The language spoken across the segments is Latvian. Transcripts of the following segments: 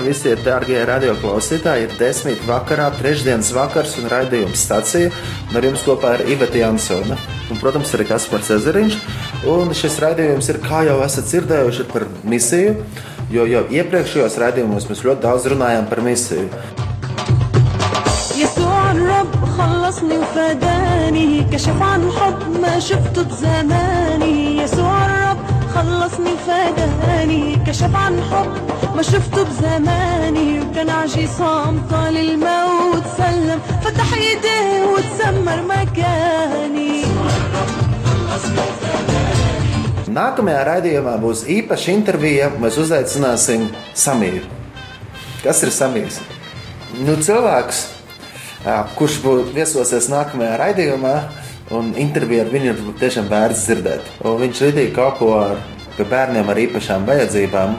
vakar visi ir dārgie radioklausītāji. Ir desmit vakarā, trešdienas vakars un raidījums stacija. Un ar jums kopā ir Iveta Jansona. Un, protams, arī Kaspars Ezeriņš. Un šis raidījums ir, kā jau esat dzirdējuši, par misiju. Jo jau iepriekšējos raidījumos mēs ļoti daudz runājām par misiju. يسوع الرب خلصني وفداني كشف عن حب ما شفته بزماني يسوع الرب خلصني وفداني كشف عن حب ما شفته بزماني وكان عجيصام طال الموت سلم فتح ايديه وتسمر مكاني Nākamajā raidījumā būs īpaša intervija. Mēs uzaicināsim Samīru. Kas ir Samīrs? Nu, cilvēks, ā, kurš būs viesosies nākamajā raidījumā, un interviju ar viņu ir tiešām vērts dzirdēt. Un viņš rītīgi kalpo ar pie bērniem ar īpašām vajadzībām.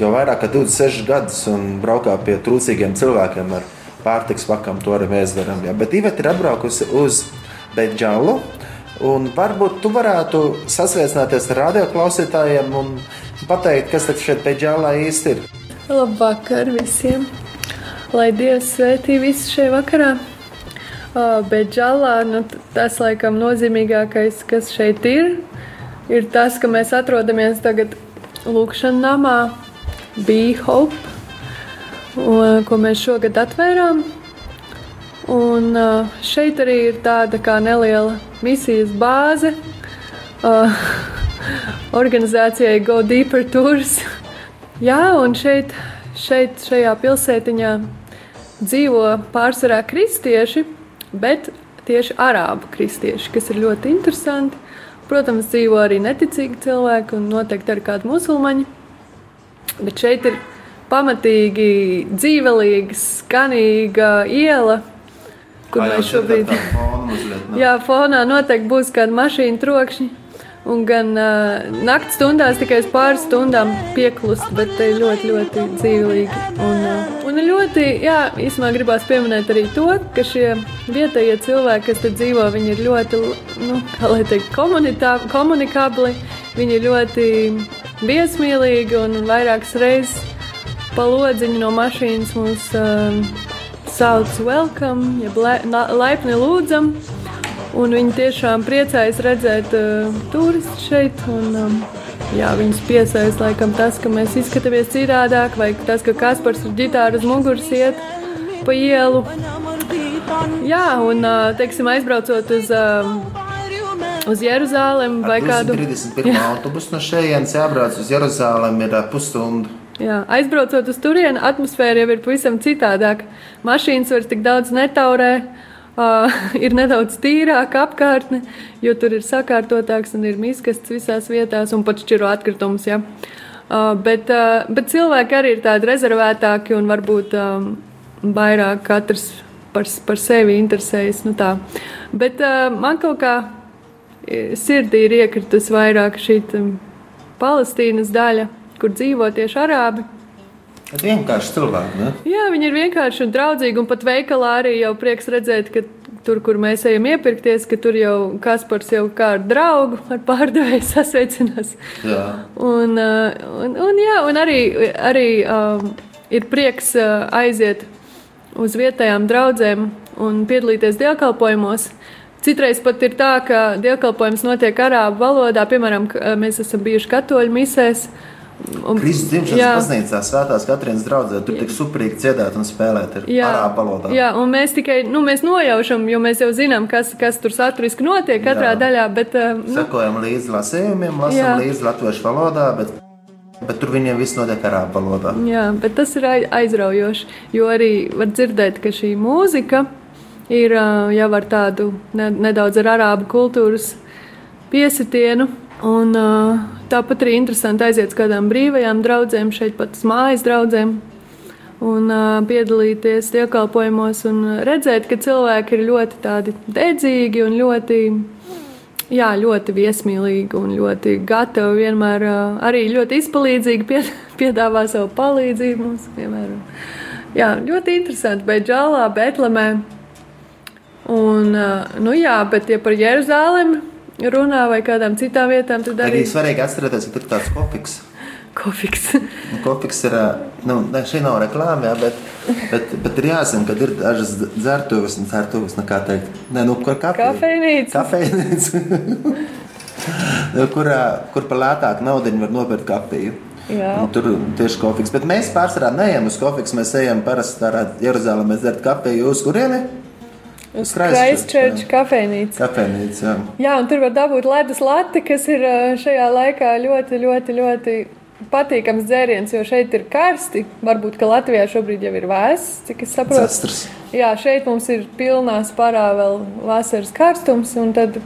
Jau vairāk kā 26 gadus un braukā pie trūcīgiem cilvēkiem ar pārtiks pakām. To arī mēs darām. Jā. Bet Iveta ir atbraukusi uz Beidžālu. Un varbūt tu varētu sasveicināties ar radioklausītājiem un pateikt, kas tad šeit Beidžālā īsti ir. Labvakar visiem! Lai Dievs svētī visu šajā vakarā! Uh, Bet žēlā nu, tas laikam nozīmīgākais, kas šeit ir, ir tas, ka mēs atrodamies tagad Lūkšanā namā, Be Hope, un, ko mēs šogad atvērām. Un uh, šeit arī ir tāda kā neliela misijas bāze uh, organizācijai Go Deeper Tours. Jā, un šeit, šeit šajā pilsētiņā dzīvo pārsvarā kristieši, bet tieši arābu kristieši, kas ir ļoti interesanti. Protams, dzīvo arī neticīgi cilvēki un noteikti arī kādi musulmaņi. Bet šeit ir pamatīgi dzīvelīga, skanīga iela, kur mēs šobrīd. Jā, fonā noteikti būs kāda mašīna trokšņa. Un gan uh, naktas stundās tikai pāris stundām pieklust, bet te ļoti, ļoti dzīvīgi. Un, uh, un ļoti, jā, īsumā gribās pieminēt arī to, ka šie vietējie cilvēki, kas te dzīvo, viņi ir ļoti, nu, kā lai teikt, komunikabli, viņi ir ļoti viesmīlīgi un vairākas reizes pa lodziņu no mašīnas mūs uh, sauc welcome, jeb laipni lūdzam. Un viņi tiešām priecājas redzēt uh, turistus šeit. Un, um, jā, viņus piesaista laikam tas, ka mēs izskatāmies citādāk, vai tas, ka Kaspars ar ģitāru uz muguras iet pa ielu. Jā, un uh, teiksim, aizbraucot uz, um, uz Jeruzalem vai kādu 31. autobusu no šejienes jābrauc uz Jeruzalem ir ā, pusstunda. Jā, aizbraucot uz turieni, atmosfēra jau ir pavisam citādāka. Mašīnas vairs tik daudz netaurē, uh, ir nedaudz tīrāka apkārtne, jo tur ir sakārtotāks un ir miskastes visās vietās un pat šķiro atkritumus. Ja. Uh, bet, uh, bet cilvēki arī ir tādi rezervētāki un varbūt um, vairāk katrs par, par sevi interesējas. Nu tā. bet uh, man kaut kā sirdī ir iekritusi vairāk šī um, Palestīnas daļa, kur dzīvo tieši arābi. Vienkārši cilvēki. Ne? Jā, viņi ir vienkārši un draudzīgi. Un pat veikalā arī jau prieks redzēt, ka tur, kur mēs ejam iepirkties, ka tur jau Kaspars jau kā ar draugu, ar pārdevēju sasveicinās. Jā. Un, uh, un, un, jā, un arī, arī um, ir prieks uh, aiziet uz vietējām draudzēm un piedalīties dievkalpojumos. Citreiz pat ir tā, ka dievkalpojums notiek arābu valodā. Piemēram, uh, mēs esam bijuši katoļu misēs. Un- Kristus Jā. dzimšanas baznīcā, Svētās Katrīnas draudzē, tur tik superīgi dziedāt un spēlēt ar arābu valodā. jā, un mēs tikai nu, mēs nojaušam, jo mēs jau zinām, kas, kas tur saturiski notiek katrā Jā. daļā. Bet, uh, nu, Sekojam līdzi lasījumiem, Jā. lasām līdzi latviešu valodā, bet, bet tur viņiem viss notiek arābu valodā. Jā, bet tas ir ai- aizraujoši. Jo arī var dzirdēt, ka šī mūzika ir jau ar tādu ne, nedaudz ar arābu kultūras piesitienu. Un, tāpat arī interesanti aiziet uz kādām brīvajām draudzēm, šeit pat uz mājas draudzēm. Un piedalīties iekalpojumos un redzēt, ka cilvēki ir ļoti dedzīgi un ļoti Jā, ļoti viesmīlīgi un ļoti gatavi. Vienmēr arī ļoti izpalīdzīgi pied, piedāvā savu palīdzību mums. Piemēram. Jā, ļoti interesanti. Beidžālā, Betlemē. Un, ā, nu jā, bet ja par Jeruzālēm runā vai kādām citām vietām, tad Arī arī. svarīgi atcerēties, ka tur tāds kopiks. kofiks. Nu, Kofiks ir, ā, nu, ne, šī nav reklāma, jā, bet, bet, bet ir jāzina, ka ir dažas dzērtuves un dzērtuves, nu, kā teikt, ne, nu, kur. Kafejnīca. Kafejnīca. Nu, kur, ā, kur par lētāku naudu var nopirkt kafiju. Tur tieši kofiks. Bet mēs pārsvarā neejam uz kofiks. Mēs ejam parasti tādā Jeruzalemē dzert kafiju. Uz kurieni? Uz Christchurch, kafejnīcu. Kafejnīca. jā. Jā, un tur var dabūt ledus lati, kas ir šajā laikā ļoti, ļoti, ļoti patīkams dzēriens, jo šeit ir karsti. Varbūt, ka Latvijā šobrīd jau ir vēss, cik es saprotu. Zastrs. Jā, šeit mums ir pilnā spārā vēl vasaras karstums, un tad,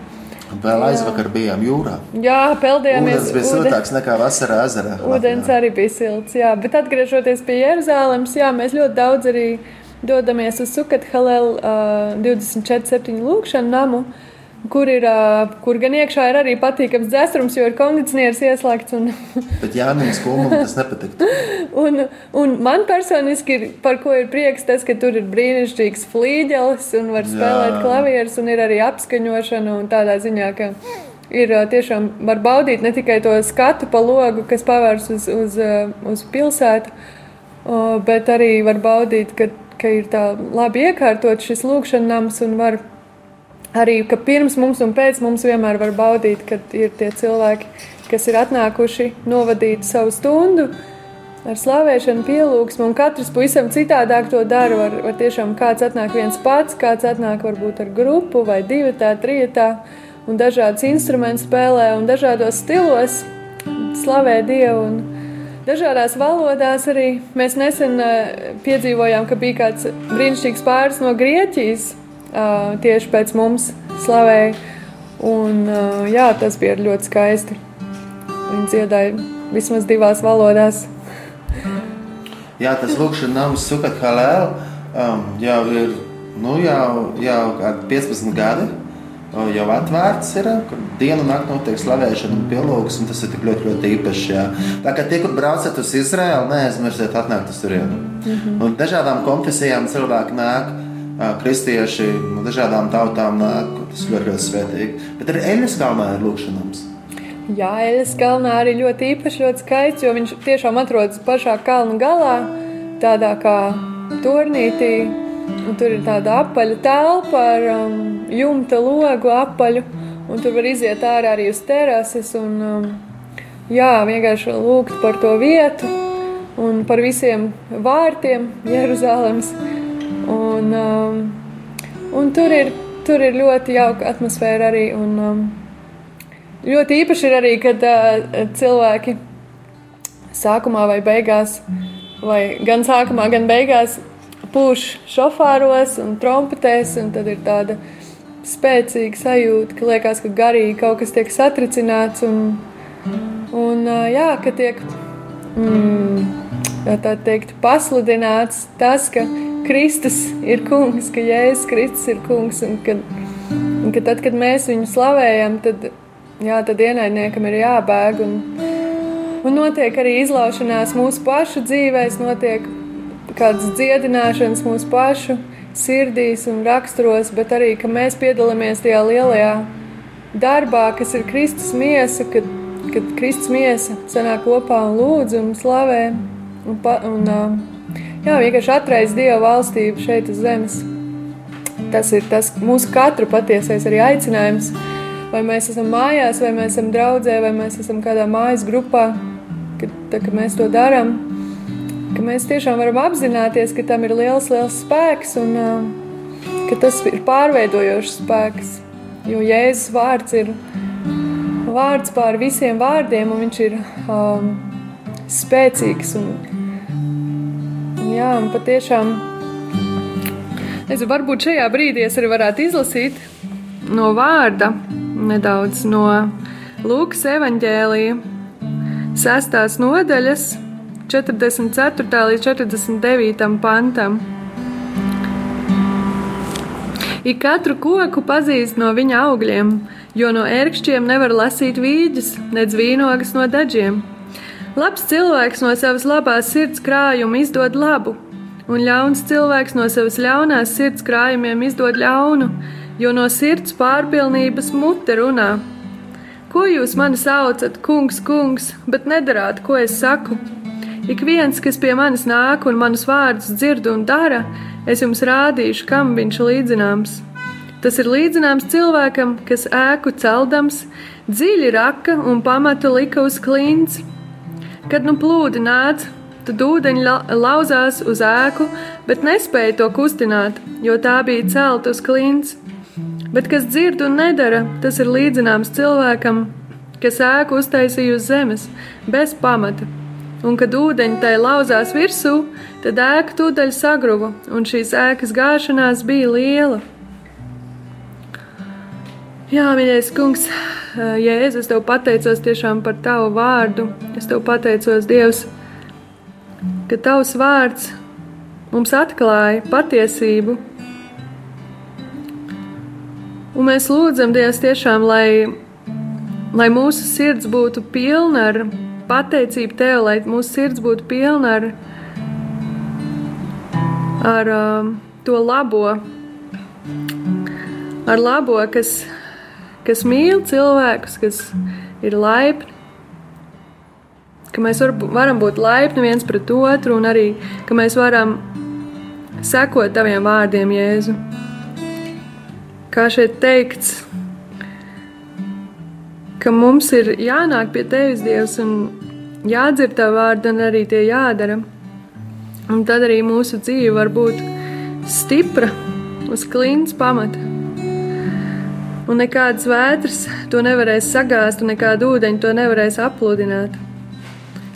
Vēl aizvakar bijām jūrā. jā, peldējāmies. Ūdens bija siltāks nekā vasarā ezerā. Latvijā. arī bija silts, jā, bet atgriežoties pie Jeruzalemes, jā, mēs ļoti daudz arī dodamies uz Sukat Halel uh, 24-7 lūkšanu namu, kur, ir, uh, kur gan iekšā ir arī patīkams dzēstrums, jo ir kondicionieris ieslēgts. Un, Bet Jānis Kulmam tas nepatiktu. un, un man personiski ir, par ko ir prieks, tas, ka tur ir brīnišķīgs flīģelis un var spēlēt klavierus un ir arī apskaņošana un tādā ziņā, ka ir tiešām var baudīt ne tikai to skatu pa logu, kas pavērs uz, uz, uz pilsētu, bet arī var baudīt, ka, ka ir tā labi iekārtot šis lūkšanams un var arī, ka pirms mums un pēc mums vienmēr var baudīt, kad ir tie cilvēki, kas ir atnākuši novadīt savu stundu ar slavēšanu, pielūgsmu, un katrs pavisam citādāk to dara. Var, var tiešām kāds atnāk viens pats, kāds atnāk varbūt ar grupu vai divu tā, trijotā, un dažādas instrumentus spēlē un dažādos stilos slavē Dievu. Un, Dažādās valodās arī mēs nesen piedzīvojām, ka bija kāds brīnišķīgs pāris no Grieķijas, tieši pēc mums slavēja. Un, jā, tas bija ļoti skaisti. Viņi dziedāja vismaz divās valodās. Jā, tas lūkšanas nams Sukat Halēl um, jau ir nu, jau, jau kādi 15 gadi. Jau atvērts ir, kur dienu un naktī notiek slavēšana un pielūgsme, un tas ir tik ļoti, ļoti īpaši. Jā. Tā kā tie, kur braucat uz Izraēlu, neaizmirstiet atnākt uz turieni. Mm -hmm. Un dažādām konfesijām cilvēki nāk, kristieši no dažādām tautām nāk, tas ir ļoti, ļoti svētīgi. Bet arī Eļas kalnā ir lūkšanams. Jā, Eļas kalnā arī ļoti īpaši, ļoti skaists, jo viņš tiešām atrodas pašā kalna galā, tādā kā turnītī. Un tur ir tāda apaļa telpa ar um, jumta logu apaļu, un tur var iziet ārā arī uz terases. Un, um, jā, vienkārši lūgt par to vietu un par visiem vārtiem Jeruzalemes. Un, um, un tur, ir, tur ir ļoti jauka atmosfēra arī. Un, um, Ļoti īpaši ir arī, kad uh, cilvēki sākumā vai beigās, vai gan sākumā, gan beigās pūš šofāros un trompetēs, un tad ir tāda spēcīga sajūta, ka liekas, ka garīgi kaut kas tiek satricināts, un, un jā, ka tiek, mm, tā teikt, pasludināts tas, ka Kristus ir kungs, ka Jēzus Kristus ir kungs, un ka, un ka tad, kad mēs viņu slavējam, tad jā, tad ienaidniekam ir jābēg. Un, un notiek arī izlaušanās mūsu pašu dzīvēs, notiek kādas dziedināšanas mūsu pašu sirdīs un raksturos, bet arī, ka mēs piedalāmies tajā lielajā darbā, kas ir Kristus miesa, kad, kad Kristus miesa sanāk kopā un lūdz un slavē. Un, pa, un, jā, vienkārši atreiz Dieva valstību šeit uz zemes. Tas ir tas mūsu katru patiesais arī aicinājums vai mēs esam mājās, vai mēs esam draudzē, vai mēs esam kādā mājas grupā, kad, tā, kad mēs to darām, ka mēs tiešām varam apzināties, ka tam ir liels, liels spēks un uh, ka tas ir pārveidojošs spēks. Jo Jēzus vārds ir vārds pār visiem vārdiem, un viņš ir um, spēcīgs. Un, un, jā, un patiešām, nezinu, varbūt šajā brīdī es arī varētu izlasīt no vārda nedaudz no Lūkas evanģēlija, 6. nodaļas, 44. līdz 49. pantam. Ik katru koku pazīst no viņa augļiem, jo no ērkšķiem nevar lasīt vīģes, nedz vīnogas no dažiem. Labs cilvēks no savas labās sirds krājuma izdod labu, un ļauns cilvēks no savas ļaunās sirds krājumiem izdod ļaunu, jo no sirds pārpilnības mute runā. Ko jūs mani saucat, kungs, kungs, bet nedarāt, ko es saku? Ik viens, kas pie manis nāk un manus vārdus dzird un dara, es jums rādīšu, kam viņš līdzināms. Tas ir līdzināms cilvēkam, kas ēku celdams, dziļi raka un pamatu lika uz klints. Kad nu plūdi nāca, tad ūdeņi la lauzās uz ēku, bet nespēja to kustināt, jo tā bija celta uz klints. Bet kas dzird un nedara, tas ir līdzināms cilvēkam, kas ēku uztaisīja uz zemes, bez pamata. Un kad ūdeņi tai lauzās virsū, tad ēka tūdaļ sagruva, un šīs ēkas gāšanās bija liela. Jā, mīļais kungs, Jēzus, es tev pateicos tiešām par tavu vārdu. Es tev pateicos, Dievs, ka tavs vārds mums atklāja patiesību. Un mēs lūdzam, Dievs, tiešām, lai, lai mūsu sirds būtu pilna ar pateicību Tev, lai mūsu sirds būtu pilna ar, ar um, to labo, ar labo, kas, kas mīl cilvēkus, kas ir laipni ka mēs var, varam būt laipni viens pret otru, un arī ka mēs varam sekot taviem vārdiem, Jēzu. Kā šeit teikts, ka mums ir jānāk pie tevis, Dievs, un jādzird tā vārda, un arī tie jādara. Un tad arī mūsu dzīve var būt stipra, uz klints pamata. Un nekādas vētras to nevarēs sagāzt, un nekāda ūdeņa to nevarēs apludināt.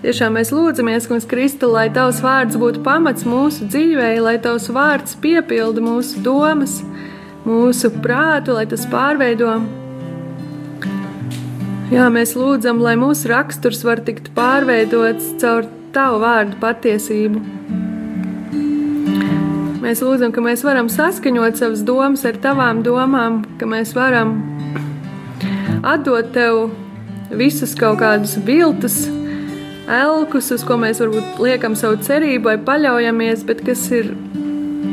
Tiešām mēs lūdzamies, Kungs, Kristu, lai Tavs vārds būtu pamats mūsu dzīvē, lai Tavs vārds piepilda mūsu domas, mūsu prātu, lai tas pārveido. Jā, mēs lūdzam, lai mūsu raksturs var tikt pārveidots caur Tavu vārdu patiesību. Mēs lūdzam, ka mēs varam saskaņot savas domas ar Tavām domām, ka mēs varam atdot Tev visus kaut kādus viltus, elkus, uz ko mēs varbūt liekam savu cerību vai paļaujamies, bet kas ir,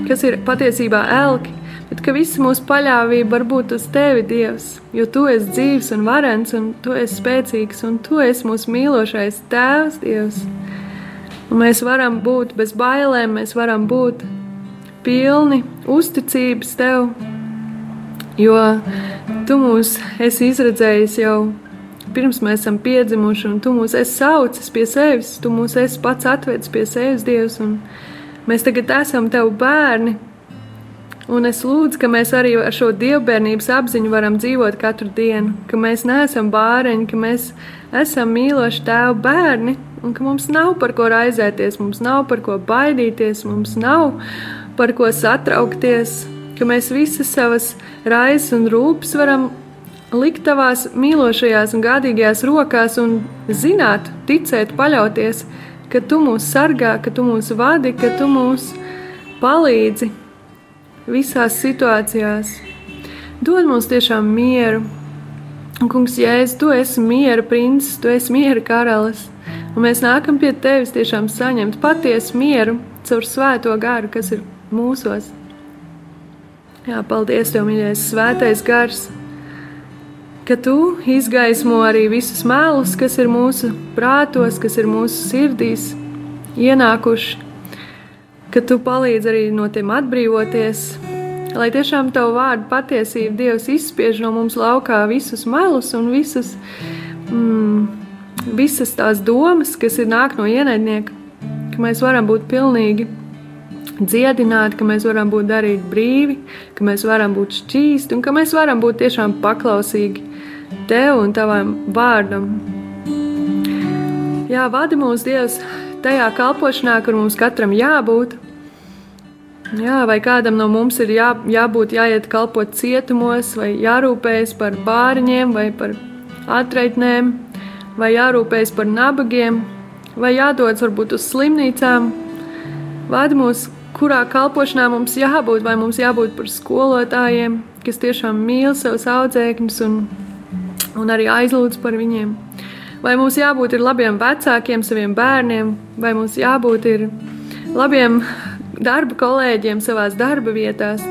kas ir patiesībā elki. Bet ka visa mūsu paļāvība var būt uz tevi, Dievs, jo tu esi dzīves un varens, un tu esi spēcīgs, un tu esi mūsu mīlošais Tēvs, Dievs. Un mēs varam būt bez bailēm, mēs varam būt pilni uzticības Tev, jo Tu mūs esi izredzējis jau pirms mēs esam piedzimuši, un tu mūs esi saucis pie sevis, tu mūs esi pats atvedis pie sevis, Dievs, un mēs tagad esam tev bērni. Un es lūdzu, ka mēs arī ar šo dievbijības apziņu varam dzīvot katru dienu, ka mēs neesam bāreņi, ka mēs esam mīloši tēva bērni, un ka mums nav par ko raizēties, mums nav par ko baidīties, mums nav par ko satraukties, ka mēs visas savas raizes un rūpes varam likt tavās mīlošajās un gādīgajās rokās un zināt, ticēt, paļauties, ka tu mūs sargā, ka tu mūs vadi, ka tu mūs palīdzi visās situācijās. Dod mums tiešām mieru. Un, kungs, Jēzus, tu esi miera princis, tu esi miera karalis. Un mēs nākam pie tevis tiešām saņemt patiesu mieru caur svēto garu, kas ir mūsos. Jā, paldies, Tev, mīļais, svētais gars! ka tu izgaismo arī visus mēlus, kas ir mūsu prātos, kas ir mūsu sirdīs ienākuši, ka tu palīdzi arī no tiem atbrīvoties, lai tiešām tavu vārdu patiesību Dievs izspiež no mums laukā visus melus un visus, mm, visas tās domas, kas ir nāk no ienaidnieka, ka mēs varam būt pilnīgi dziedināti, ka mēs varam būt darīt brīvi, ka mēs varam būt šķīsti un ka mēs varam būt tiešām paklausīgi tev un tavam vārdam. Jā, vadi mūs Dievs tajā kalpošanā, kur mums katram jābūt. Jā, vai kādam no mums ir jā, jābūt, jāiet kalpot cietumos, vai jārūpējas par bāriņiem, vai par atreitnēm, vai jārūpējas par nabagiem, vai jādodas varbūt uz slimnīcām. Vadi mūs, kurā kalpošanā mums jābūt, vai mums jābūt par skolotājiem, kas tiešām mīl savus audzēkņus un un arī aizlūdz par viņiem. Vai mums jābūt labiem vecākiem, saviem bērniem, vai mums jābūt labiem darba kolēģiem savā darba vietās,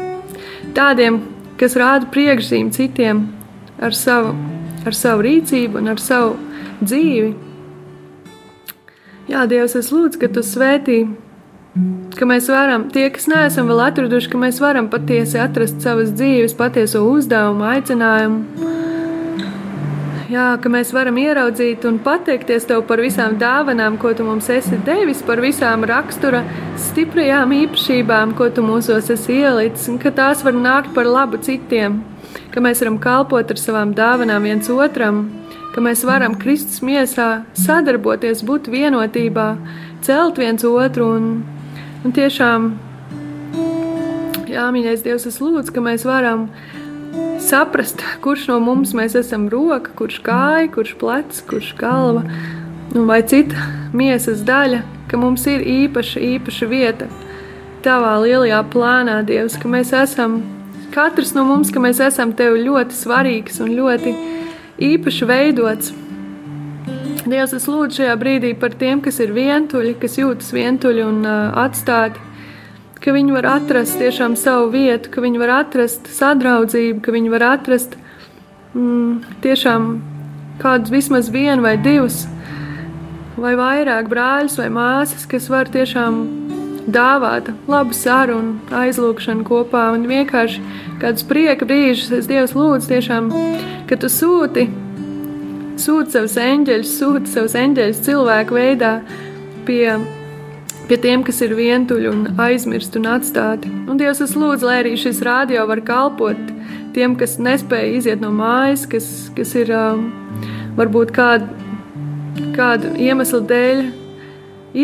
tādiem, kas rāda priekšzīmi citiem ar savu ar savu rīcību un ar savu dzīvi. Jā, Dievs, es lūdzu, ka Tu svētī, ka mēs varam, tie, kas neesam vēl atraduši, ka mēs varam patiesi atrast savas dzīves patieso uzdevumu, aicinājumu jā, ka mēs varam ieraudzīt un pateikties Tev par visām dāvanām, ko Tu mums esi devis, par visām rakstura stiprajām īpašībām, ko Tu mūsos esi ielicis, un ka tās var nākt par labu citiem, ka mēs varam kalpot ar savām dāvanām viens otram, ka mēs varam Kristus miesā sadarboties, būt vienotībā, celt viens otru un, un tiešām, jā, mīļais Dievs, es lūdzu, ka mēs varam saprast, kurš no mums mēs esam roka, kurš kāja, kurš plecs, kurš galva vai cita miesas daļa, ka mums ir īpaša, īpaša vieta tavā lielajā plānā, Dievs, ka mēs esam, katrs no mums, ka mēs esam tev ļoti svarīgs un ļoti īpaši veidots. Dievs, es lūdzu šajā brīdī par tiem, kas ir vientuļi, kas jūtas vientuļi un uh, atstāti ka viņi var atrast tiešām savu vietu, ka viņi var atrast sadraudzību, ka viņi var atrast mm, tiešām kādus vismaz vienu vai divus vai vairāk brāļus vai māsas, kas var tiešām dāvāt labu sarunu, aizlūgšanu kopā un vienkārši kādus prieka brīžus. Es Dievs lūdzu tiešām, ka tu sūti, sūti savus eņģeļus, sūti savus eņģeļus cilvēku veidā pie pie tiem, kas ir vientuļi un aizmirsti un atstāti. Un Dievs, es lūdzu, lai arī šis rādio var kalpot tiem, kas nespēja iziet no mājas, kas, kas ir um, varbūt kādu, kādu iemeslu dēļ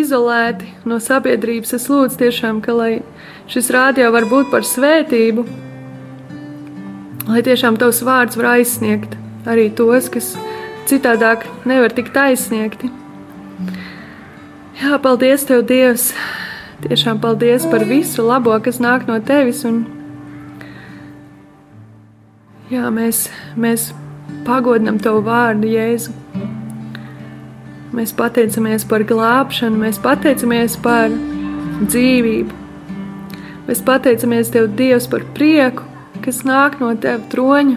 izolēti no sabiedrības. Es lūdzu tiešām, ka lai šis rādio var būt par svētību, lai tiešām tavs vārds var aizsniegt arī tos, kas citādāk nevar tikt aizsniegti. Jā, paldies Tev, Dievs! Tiešām paldies par visu labo, kas nāk no Tevis. Un, jā, mēs, mēs pagodinam Tavu vārdu, Jēzu. Mēs pateicamies par glābšanu, mēs pateicamies par dzīvību. Mēs pateicamies Tev, Dievs, par prieku, kas nāk no Teva troņa.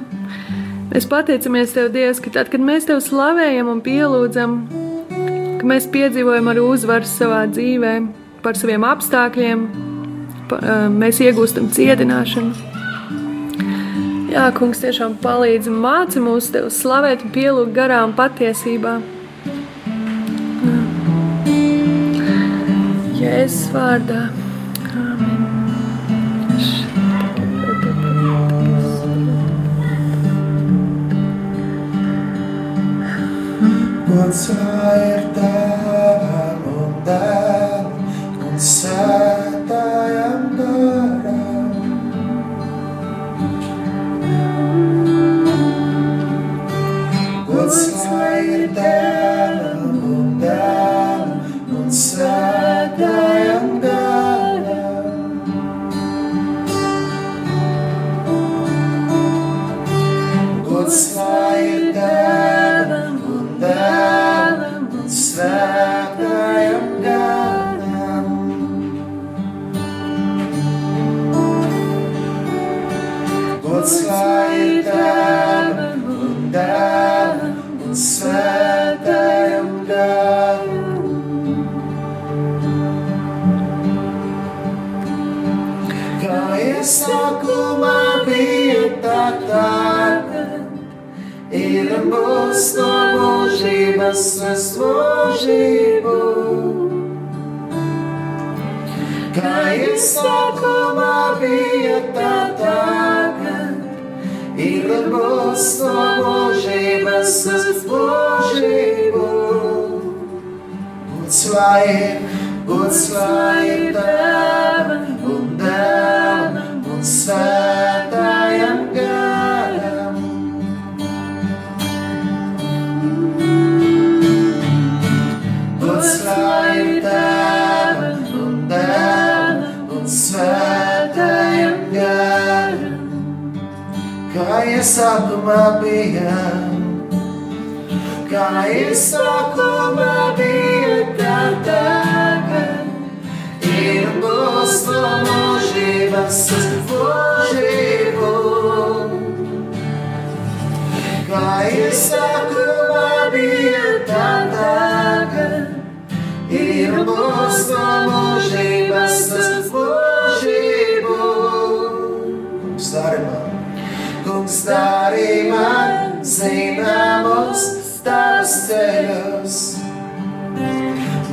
Mēs pateicamies Tev, Dievs, ka tad, kad mēs Tev slavējam un pielūdzam, ka mēs piedzīvojam arī uzvaru savā dzīvē, par saviem apstākļiem, pa, mēs iegūstam cietināšanu. Jā, kungs, tiešām palīdz un māci mūs tev slavēt un pielūgt garām patiesībā. Jēzus vārdā. Gods ir tēvam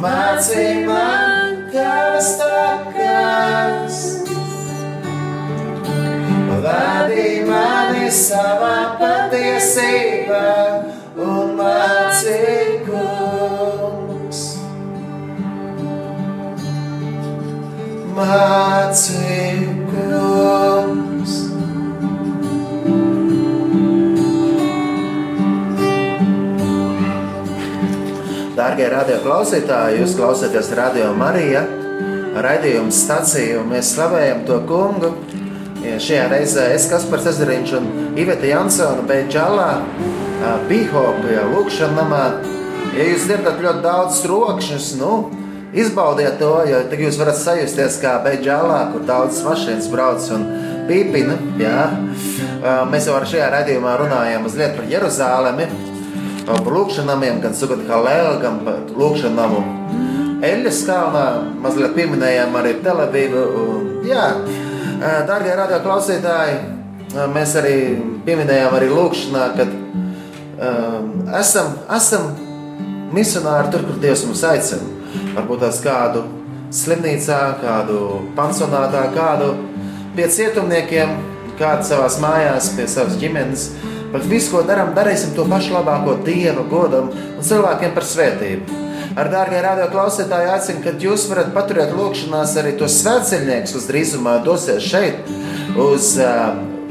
Mācī man, tavas takas. Vadi mani savā patiesībā un māci kungs. Māci kungs. Dārgie radio klausītāji, jūs klausāties Radio Marija raidījuma stāciju, mēs slavējam to kungu. Šajā reizē es, Kaspars Ezeriņš un Iveta Jansona Beidžalā, Bihopijā, Lūkšanā namā. Ja jūs dzirdat ļoti daudz rokšņus, nu, izbaudiet to, jo tad jūs varat sajusties kā Beidžalā, kur daudz mašīnas brauc un pīpina. Jā. Mēs jau ar šajā raidījumā runājām mazliet par Jeruzālemi, par lūkšanamiem, gan Sugat Halēlu, gan par lūkšanamu Eļas kalnā. Mazliet pieminējām arī Televīvu. Jā, dārgie radio klausītāji, mēs arī pieminējām arī lūkšanā, kad um, esam, esam misionāri tur, kur Dievs mums aicina. Varbūt tās kādu slimnīcā, kādu pansionātā, kādu pie cietumniekiem, kādu savās mājās, pie savas ģimenes. Bet visu, ko darām, darīsim to pašu labāko Dieva godam un cilvēkiem par svētību. Ar dārgie radio klausītāji aicinu, ka jūs varat paturēt lūkšanās arī tos svētceļniekus, kas drīzumā dosies šeit, uz,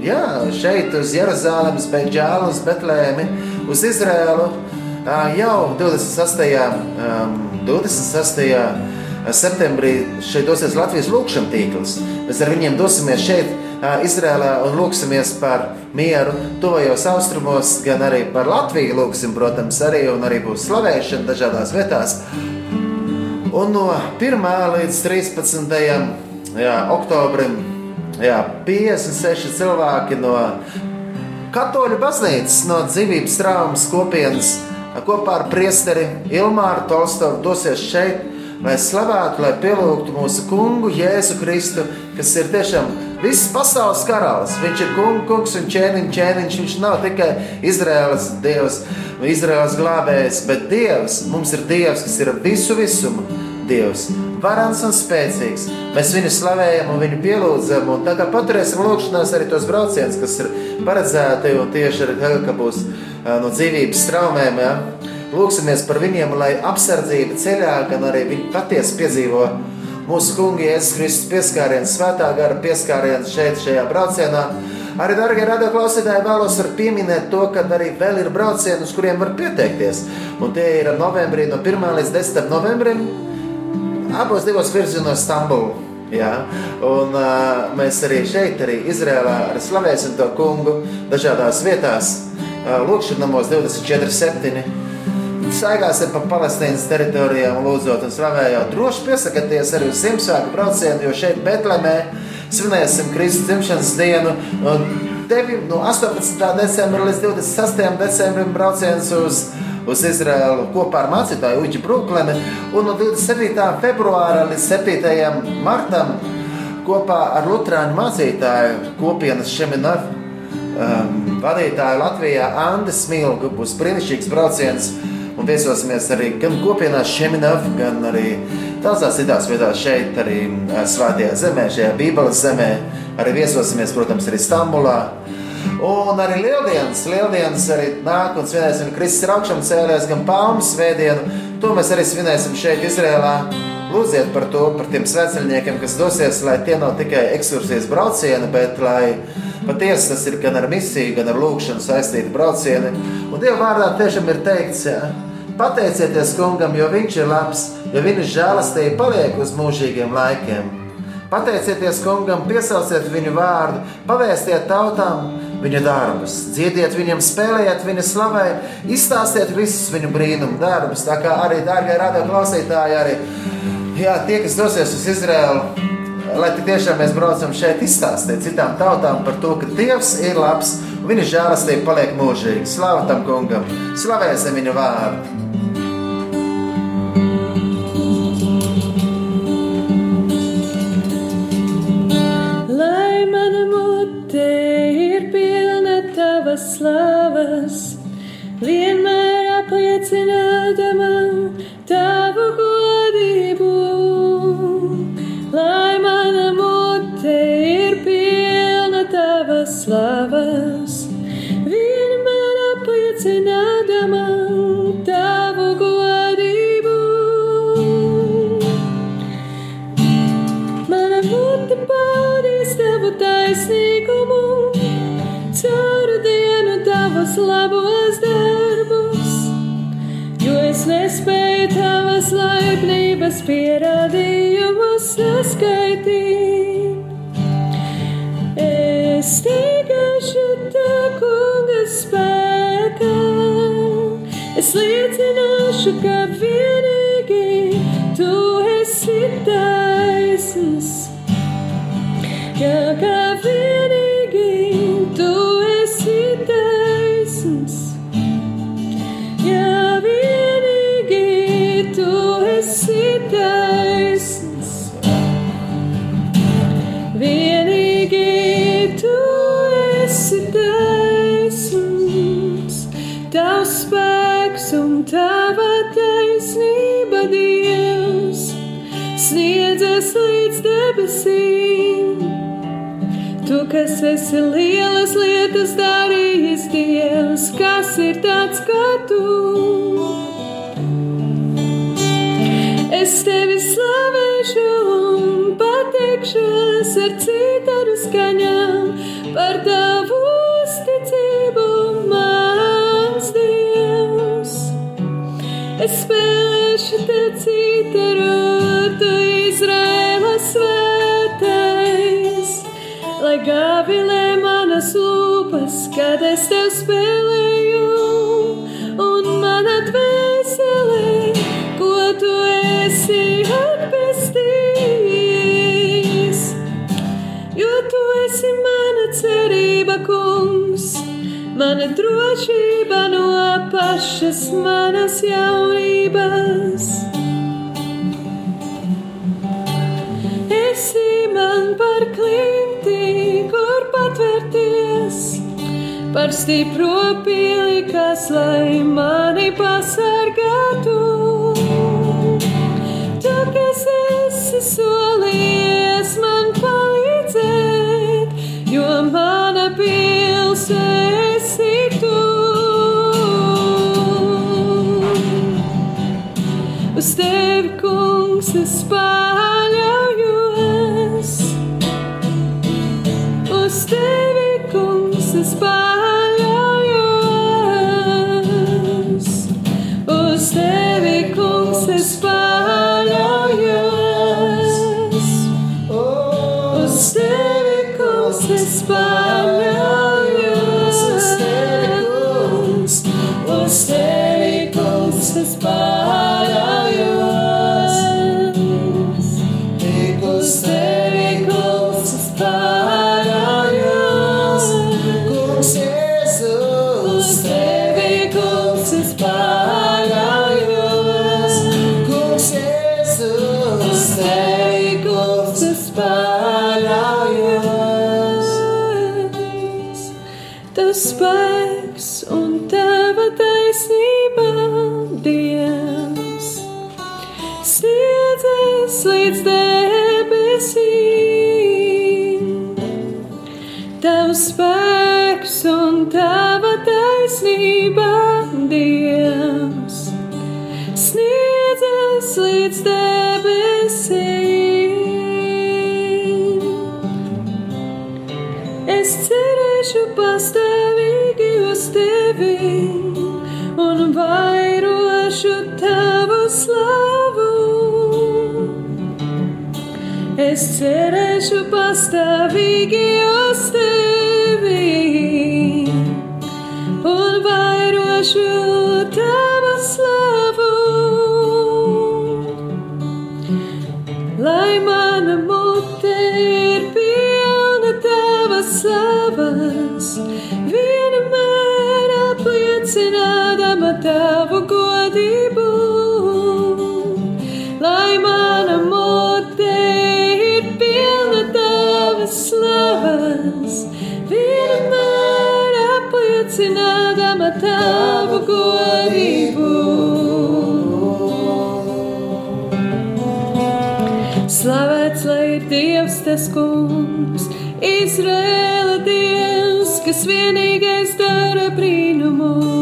jā, šeit uz Jeruzalemes, Beidžālu, uz Betlēmi, uz Izrēlu. Jau 28. 26. septembrī šeit dosies Latvijas lūkšanas tīkls. Mēs ar viņiem dosimies šeit, Izrēlā, un lūksimies par mieru tuvajos austrumos, gan arī par Latviju. Lūksim, protams, arī, un arī būs slavēšana dažādās vietās. Un no 1. līdz 13. Jā, oktobrim jā, 56 cilvēki no Katoļu baznīcas, no dzīvības traumas kopienas kopā ar priesteri Ilmāru Tolstovu dosies šeit, lai slavētu, lai pielūgtu mūsu kungu Jēzu Kristu, kas ir tiešām viss pasaules karalis. Viņš ir kungs, kungs un ķēniņš, ķēniņš. Viņš nav tikai Izraēlas dievs, Izraēlas glābējs, bet dievs. Mums ir dievs, kas ir visu visumu dievs. Varants un spēcīgs. Mēs viņu slavējam un viņu pielūdzam. Un kā paturēsim lūgšanās arī tos braucienus, kas ir paredzēti un tieši ar Helga būs no dzīvības traumēm. Ja? Lūksimies par viņiem, lai apsardzība ceļā, gan arī viņi patiesi piedzīvo mūsu kunga Jēzus Kristus pieskārienu, svētā gara pieskārienu šeit, šajā braucienā. Arī, darbie radioklausītāji, vēlos pieminēt to, ka arī vēl ir braucieni, uz kuriem var pieteikties. Un tie ir novembrī, no 1 līdz 10 novembrim, abos divos virzienos Stambulu. Jā, un uh, mēs arī šeit, arī Izrēlā, arī slavēsim to kungu dažādās vietās. Uh, Lūkšanamos 24.7. Saigāsim pa Palestīnas teritorijām, lūdzot un slavējot. Droši piesakieties arī uz Ziemassvētku braucienu, jo šeit Betlemē svinēsim Kristus dzimšanas dienu. Devi, no 18. decembra līdz 26. decembrim brauciens uz, uz Izraēlu kopā ar mācītāju Uģi Bruklini un no 27. februāra līdz 7. martam kopā ar Lutāņu mācītāju kopienas Šeminavu um, vadītāju Latvijā Andris Smilgu būs brīnišķīgs brauciens un viesosimies arī gan kopienā Šeminavu, gan arī daudzās citās vietās šeit, arī Svētajā zemē, šajā Bībeles zemē. Arī viesosimies, protams, arī Stambulā. Un arī Lieldienas, Lieldienas arī nāk un svinēsim Kristus augšām cēlēs, gan Palmu svētdienu. To mēs arī svinēsim šeit, Izrēlā. Lūdziet par to, par tiem sveceļniekiem, kas dosies, lai tie nav tikai ekskursijas braucieni, bet lai patiesi tas ir gan ar misiju, gan ar lūgšanu saistīti braucieni. Un Dieva vārdā tiešām ir teikts, ja, pateicieties kungam, jo viņš ir labs, jo viņa žēlastība paliek uz mūžīgiem laikiem. Pateicieties kungam, piesauciet viņu vārdu, pavēstiet tautām viņa darbus, dziediet viņam, spēlējiet viņa slavai, izstāstiet visus viņu brīnumu darbus. Tā kā arī, dārgie radio klausītāji, arī jā, tie, kas dosies uz Izraēlu, lai tiešām mēs braucam šeit izstāstīt citām tautām par to, ka Dievs ir labs viņa žēlastība paliek mūžīga. Slavu tam kungam, slavēsim viņa vārdu! Tavas slavas, vienmēr apliecinādama tavu godību. Lai mana mute ir pilna tavas slavas, kas esi lielas lietas darījis, Dievs, kas ir tāds kā tu. Es tevi slavēšu gavilē manas lūpas, kad es tev spēlēju, un mana dvēselē, ko tu esi atpestījis. Jo tu esi mana cerība, kungs, mana drošība no pašas manas jaunības. Par stipro pili, kas lai mani pasargātu. Tu, kas esi solījies man palīdzēt, jo mana pils esi tu. Uz tevi, kungs, es paļaujos. Līdz debesīm. Es cerēšu pastāvīgi uz tevi un vairošu tavu slavu. Es cerēšu pastāvīgi uz tevi un vairošu Dievs, tas kungs, Izraēla Dievs, kas vienīgais dara brīnumus.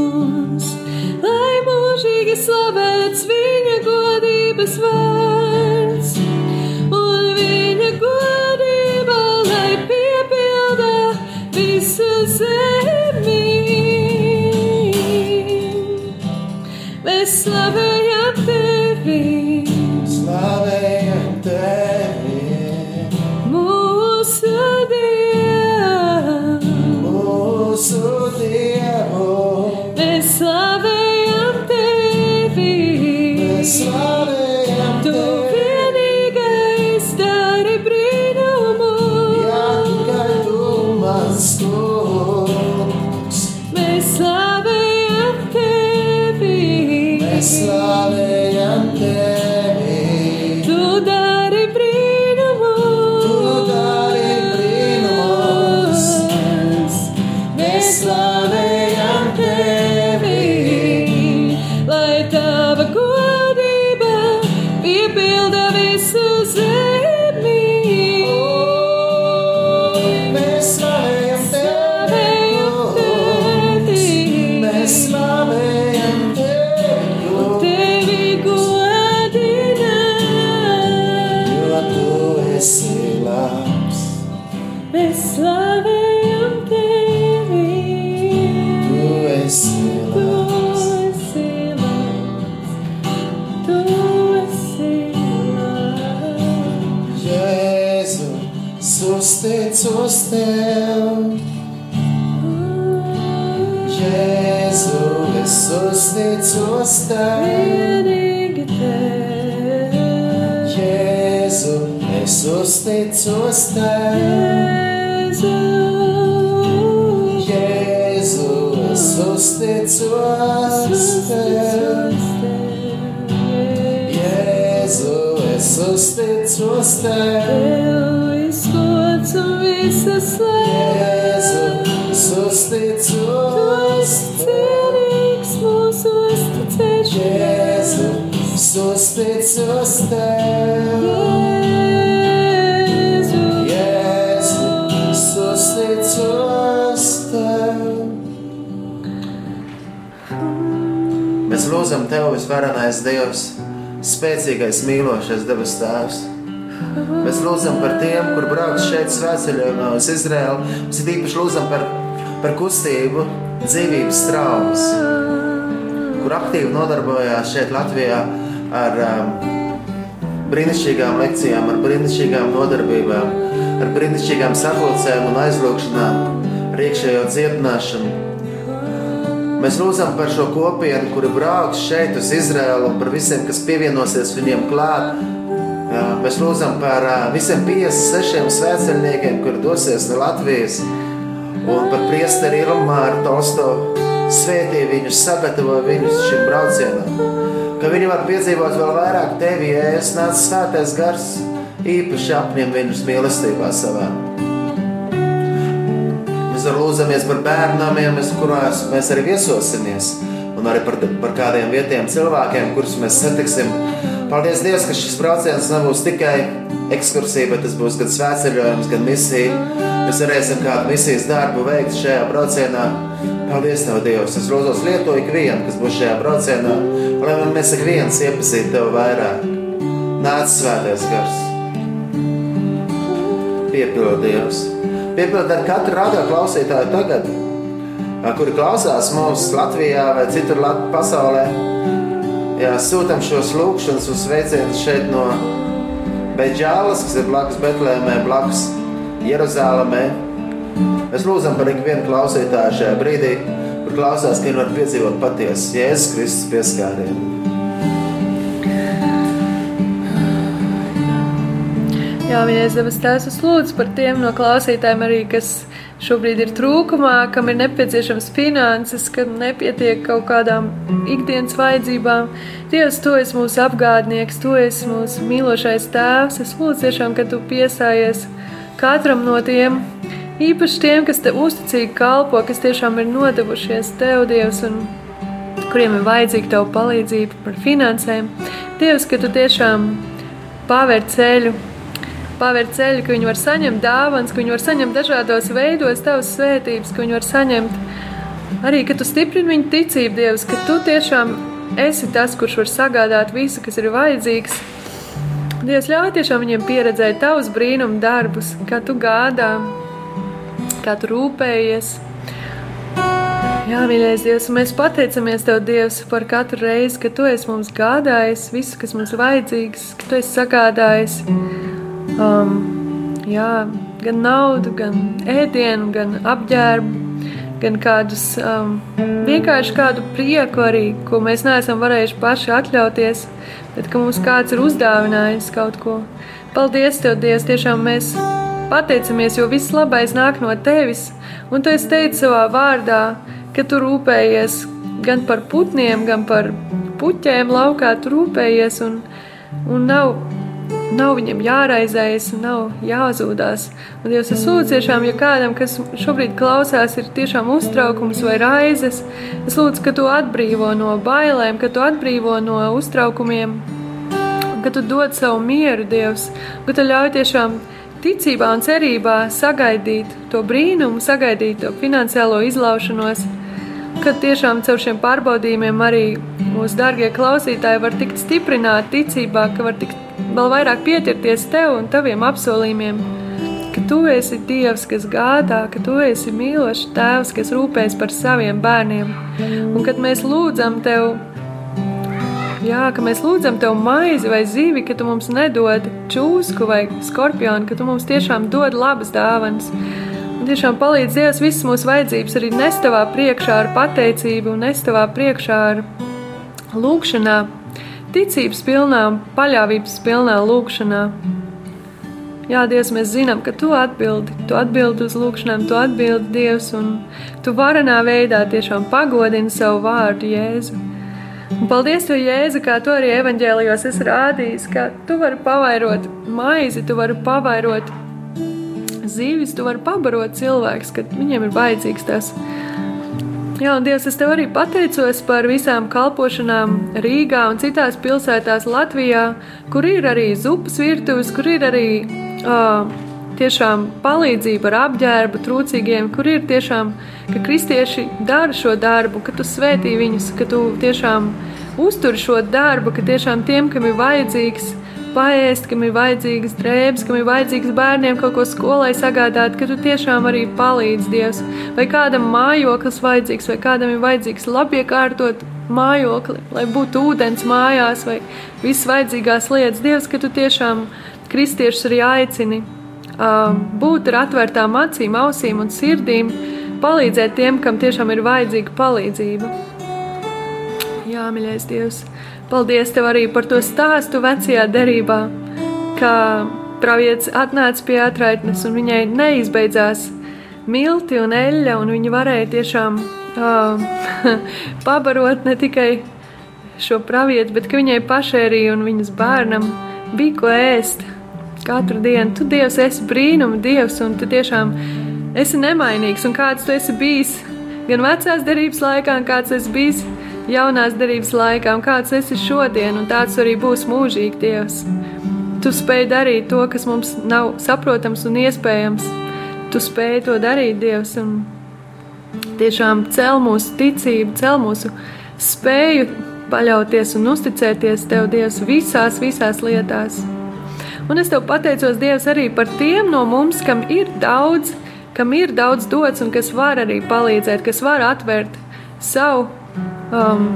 Uzticos tev. Jēzu. Jēzu, es uzticos tev. Jēzu, es uzticos tev. Tev izgods un visas Jēzu, slēpes. es Tu uzticos esi tev. cienīgs mūsu Jēzu, uzticēšanās. es uzticos tev. Lūdzam Tev, visvarenais Dievs, spēcīgais, mīlošais debes Tēvs. Mēs lūdzam par tiem, kur brauc šeit svētceļojumā uz Izraēlu. Mēs īpaši lūdzam par, par kustību, dzīvības traumas, kur aktīvi nodarbojās šeit Latvijā ar um, brīnišķīgām lekcijām, ar brīnišķīgām nodarbībām, ar brīnišķīgām sapulcēm un aizlūgšanām, ar iekšējo dziedināšanu. Mēs lūdzam par šo kopienu, kuri brauks šeit uz Izraēlu, par visiem, kas pievienosies viņiem klāt. Mēs lūdzam par visiem 56 svētceļniekiem, kuri dosies no Latvijas, un par priesteri Ilmāru Tolstovu. Svētī viņus, sagatavo viņus šim braucienam, ka viņi var piedzīvot vēl vairāk tevi, ja es nācu svētais gars, īpaši apņem viņus mīlestībā savā. Mēs lūdzamies par bērniem, kurās mēs arī viesosimies, un arī par, par kādiem vietējiem cilvēkiem, kurus mēs satiksim. Paldies Dievam, ka šis brauciens nebūs tikai ekskursija, bet tas būs gan svētceļojums, gan misija. Mēs varēsim kādu misijas darbu veikt šajā braucienā. Paldies, Tev, Dievs! Es lūdzu, lietoju ikvienu, kas būs šajā braucienā, lai mēs ik viens iepazītu Tev vairāk. Nāc svētais gars! Piepildi Dievs! Piepildi ar katru radio klausītāju tagad, kuri klausās mūsu Latvijā vai citur Lat pasaulē. Jā, sūtam šos lūgšanas un sveicienus šeit no Beidžālas, kas ir blakus Betlēmē, blakus Jeruzālēmē. Mēs lūdzam par ikvienu klausītāju šajā brīdī, kur klausās, ka viņi var piedzīvot patiesu Jēzus Kristus pieskārienu. Jā, viņais debes tēvs, es lūdzu par tiem no klausītājiem arī, kas šobrīd ir trūkumā, kam ir nepieciešams finanses, kam nepietiek kaut kādām ikdienas vajadzībām. Dievs, tu esi mūsu apgādnieks, tu esi mūsu mīlošais tēvs. Es lūdzu tiešām, ka tu piesājies katram no tiem īpaši tiem, kas te uzticīgi kalpo, kas tiešām ir nodevušies Tev, Dievs, un kuriem ir vajadzīga Tava palīdzība par finansēm. Dievs, ka Tu tiešām paver ceļu, paver ceļu, ka viņi var saņemt dāvāns, ka viņi var saņemt dažādos veidos Tavas svētības, ka viņi var saņemt arī, ka Tu stiprini viņu ticību, Dievs, ka Tu tiešām esi tas, kurš var sagādāt visu, kas ir vajadzīgs. Dievs ļauj tiešām viņiem pieredzēt tavus brīnumu darbus, kā tu gādā, kā tu rūpējies. Jā, mīļais Dievs, mēs pateicamies Tev, Dievs, par katru reizi, kad Tu esi mums gādājis, visu, kas mums vajadzīgs, ka Tu esi sagādājis um, jā, gan naudu, gan ēdienu, gan apģērbu, gan kādus um, vienkārši kādu prieku arī, ko mēs neesam varējuši paši atļauties, bet ka mums kāds ir uzdāvinājis kaut ko. Paldies Tev, Dievs, tiešām mēs pateicamies, jo viss labais nāk no Tevis, un Tu esi teicis savā vārdā, ka Tu rūpējies gan par putniem, gan par puķēm laukā, Tu rūpējies, un, un nav Nav viņam jāraizējas, nav jāzūdās. Un Dievs, es lūdzu, tiešām, ja kādam, kas šobrīd klausās, ir tiešām uztraukums vai raizes, es lūdzu, ka tu atbrīvo no bailēm, ka tu atbrīvo no uztraukumiem, ka tu dod savu mieru, Dievs, ka tu ļauj tiešām ticībā un cerībā sagaidīt to brīnumu, sagaidīt to finansiālo izlaušanos, kad tiešām caur šiem pārbaudījumiem arī mūsu dārgie klausītāji var tikt stiprināti ticībā, ka var tikt vēl vairāk pieķerties tev un taviem apsolījumiem, ka tu esi Dievs, kas gādā, ka tu esi mīlošs tēvs, kas rūpēs par saviem bērniem. Un kad mēs lūdzam tev, jā, ka mēs lūdzam tev maizi vai zivi, ka tu mums nedod čūsku vai skorpionu, ka tu mums tiešām dod labas dāvanas. Tiešām palīdz Dievs visas mūsu vajadzības arī nestavā priekšā ar pateicību nestavā priekšā ar lūkšanā ticības pilnā un paļāvības pilnā lūkšanā. Jā, Dievs, mēs zinām, ka Tu atbildi, Tu atbildi uz lūkšanām, Tu atbildi Dievs, un Tu varenā veidā tiešām pagodini savu vārdu Jēzu. Un paldies, Tev, Jēzu, kā Tu arī evaņģēlijos esi rādījis, ka Tu vari pavairot maizi, Tu vari pavairot zīvis, Tu vari pabarot cilvēks, kad viņiem ir vajadzīgs tas. Jā, un Dievs, es tev arī pateicos par visām kalpošanām Rīgā un citās pilsētās Latvijā, kur ir arī zupas virtuves, kur ir arī uh, tiešām palīdzība ar apģērbu trūcīgiem, kur ir tiešām, ka kristieši dara šo darbu, ka tu svētī viņus, ka tu tiešām uztur šo darbu, ka tiešām tiem, kam ir vajadzīgs, paēst, kam ir vajadzīgas drēbes, kam ir vajadzīgs bērniem kaut ko skolai sagādāt, ka tu tiešām arī palīdz Dievs. Vai kādam mājoklis vajadzīgs, vai kādam ir vajadzīgs labi iekārtot mājokli, lai būtu ūdens mājās vai viss vajadzīgās lietas. Dievs, ka tu tiešām kristiešus arī aicini būt ar atvērtām acīm, ausīm un sirdīm, palīdzēt tiem, kam tiešām ir vajadzīga palīdzība. Jā, mīļais Dievs! Paldies tev arī par to stāstu vecajā derībā, kā pravietis atnāca pie atraitnes un viņai neizbeidzās milti un eļļa, un viņa varēja tiešām uh, pabarot ne tikai šo pravietu, bet ka viņai pašai arī un viņas bērnam bija ko ēst katru dienu. Tu, Dievs, esi brīnuma Dievs, un tu tiešām esi nemainīgs, un kāds tu esi bijis gan vecās derības laikā, gan kāds esi bijis jaunās derības laikā, un kāds esi šodien, un tāds arī būs mūžīgi Dievs. Tu spēj darīt to, kas mums nav saprotams un iespējams. Tu spēj to darīt, Dievs, un tiešām cel mūsu ticību, cel mūsu spēju paļauties un uzticēties Tev, Dievs, visās, visās lietās. Un es Tev pateicos, Dievs, arī par tiem no mums, kam ir daudz, kam ir daudz dots un kas var arī palīdzēt, kas var atvērt savu um,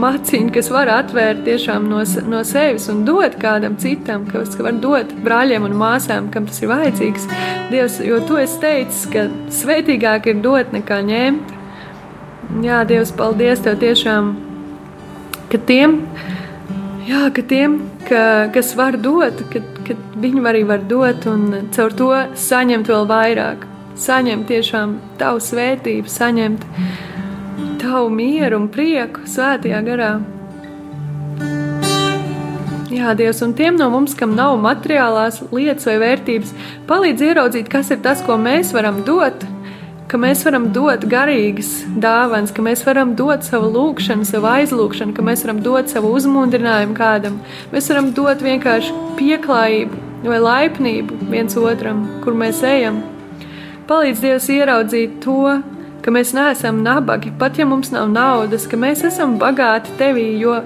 maciņu, kas var atvērt tiešām no, no sevis un dot kādam citam, kas var dot brāļiem un māsām, kam tas ir vajadzīgs. Dievs, jo tu esi teicis, ka svētīgāk ir dot nekā ņemt. Jā, Dievs, paldies Tev tiešām, ka tiem, jā, ka tiem ka, kas var dot, ka, ka viņi arī var dot un caur to saņemt vēl vairāk. Saņemt tiešām Tavu svētību, saņemt tavu mieru un prieku svētajā garā. Jā, Dievs, un tiem no mums, kam nav materiālās lietas vai vērtības, palīdz ieraudzīt, kas ir tas, ko mēs varam dot, ka mēs varam dot garīgas dāvanas, ka mēs varam dot savu lūgšanu, savu aizlūgšanu, ka mēs varam dot savu uzmundrinājumu kādam. Mēs varam dot vienkārši pieklājību vai laipnību viens otram, kur mēs ejam. Palīdz Dievs ieraudzīt to, ka mēs neesam nabagi, pat ja mums nav naudas, ka mēs esam bagāti tevī, jo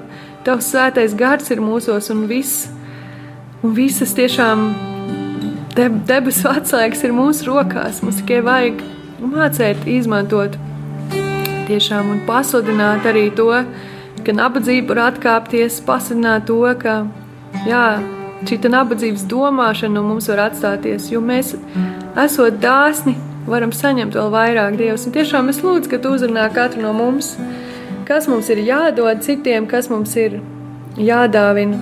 Tavs svētais gars ir mūsos un viss, un visas tiešām deb debesu atslēgas ir mūsu rokās. Mums tikai vajag mācīt, izmantot tiešām un pasludināt arī to, ka nabadzība var atkāpties, pasludināt to, ka jā, šī nabadzības domāšana no mums var atstāties, jo mēs esot dāsni, varam saņemt vēl vairāk Dievs. Un tiešām es lūdzu, ka tu uzrunā katru no mums kas mums ir jādod citiem, kas mums ir jādāvina.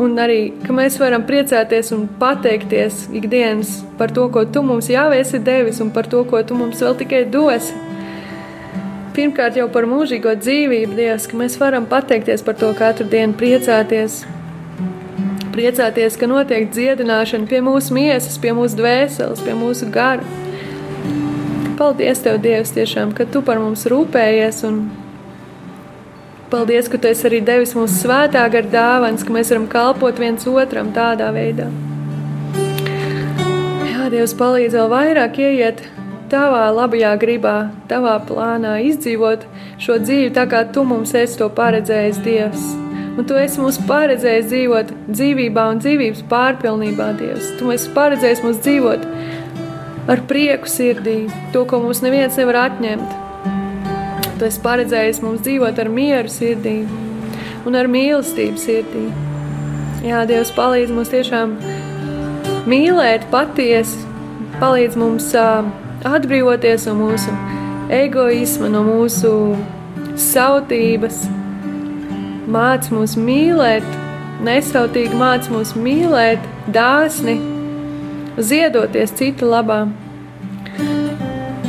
Un arī, ka mēs varam priecāties un pateikties ikdienas par to, ko tu mums jau esi devis un par to, ko tu mums vēl tikai dosi. Pirmkārt, jau par mūžīgo dzīvību, Dievs, ka mēs varam pateikties par to katru dienu, priecāties. Priecāties, ka notiek dziedināšana pie mūsu miesas, pie mūsu dvēseles, pie mūsu gara. Paldies, Tev, Dievs, tiešām, ka Tu par mums rūpējies un Paldies, ka tu esi arī devis mums svētā gara dāvāns, ka mēs varam kalpot viens otram tādā veidā. Jā, Dievs palīdz vēl vairāk ieiet tavā labajā gribā, tavā plānā, izdzīvot šo dzīvi tā, kā tu mums esi to paredzējis, Dievs. Un tu esi mums paredzējis dzīvot dzīvībā un dzīvības pārpilnībā, Dievs. Tu esi paredzējis mums dzīvot ar prieku sirdī, to, ko mums neviens nevar atņemt. Tu esi paredzējis mums dzīvot ar mieru sirdī un ar mīlestību sirdī. Jā, Dievs palīdz mums tiešām mīlēt patiesi, palīdz mums uh, atbrīvoties no mūsu egoisma, no mūsu sautības, māc mums mīlēt, nesautīgi māc mums mīlēt, dāsni, ziedoties citu labām.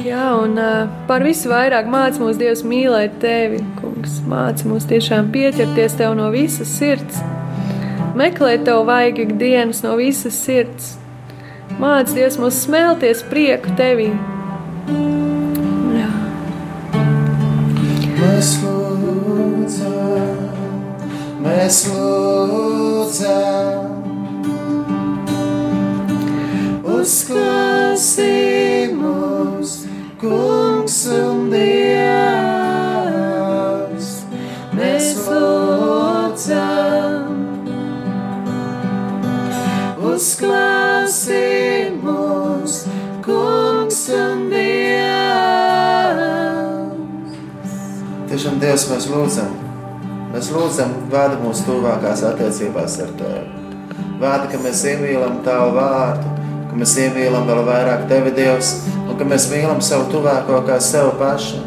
Jā, un uh, par visu vairāk māca mūs Dievs mīlēt tevi, kungs. Māca mūs tiešām pieķerties tev no visas sirds, meklēt tev vajag ikdienas no visas sirds. Māca Dievs mums smelties prieku tevī. Jā. Mēs lūdzam, mēs lūdzam, uzklausī mūs kungs un dievs, mēs lūdzam. Uzklausī mūs, kungs un dievs. Tiešām Dievs mēs lūdzam. Mēs lūdzam, vada mūsu tuvākās attiecībās ar Tevi. Vada, ka mēs iemīlam Tavu vārdu, ka mēs iemīlam vēl vairāk Tevi, Dievs, un ka mēs mīlam savu tuvāko kā sev pašu.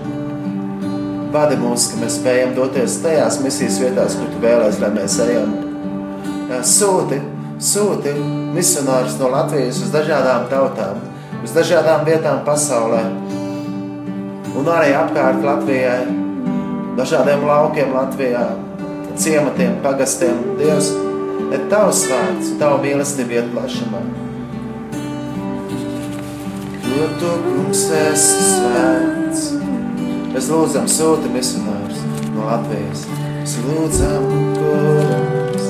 Vadi mūs, ka mēs spējam doties tajās misijas vietās, kur tu vēlēs, lai mēs ejam. Sūti, sūti misionārus no Latvijas uz dažādām tautām, uz dažādām vietām pasaulē, un arī apkārt Latvijai, dažādiem laukiem Latvijā, ciematiem, pagastiem. Dievs, ir tavs vārds, tavu mīlestību iet plašumā jo tu, kungs, esi svēts. Mēs lūdzam sūti misionārus no Latvijas. Mēs lūdzam, kungs,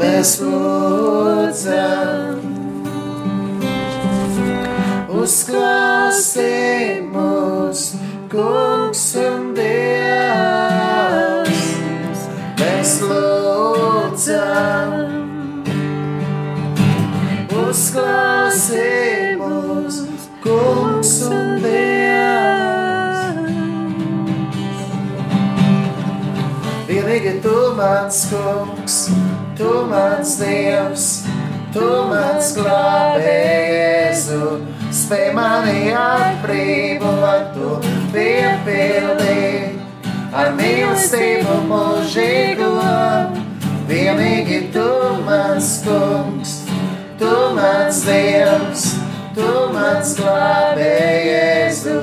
mēs lūdzam. Uzklausī mūs, kungs un dievs. Mans kungs, tu mans dievs, tu mans glābēju, spēj mani atbrīvot, tu piepildī ar mīlestību mūžīgo. Vienīgi tu mans kungs, tu mans dievs, tu mans glābēji, Jēzu,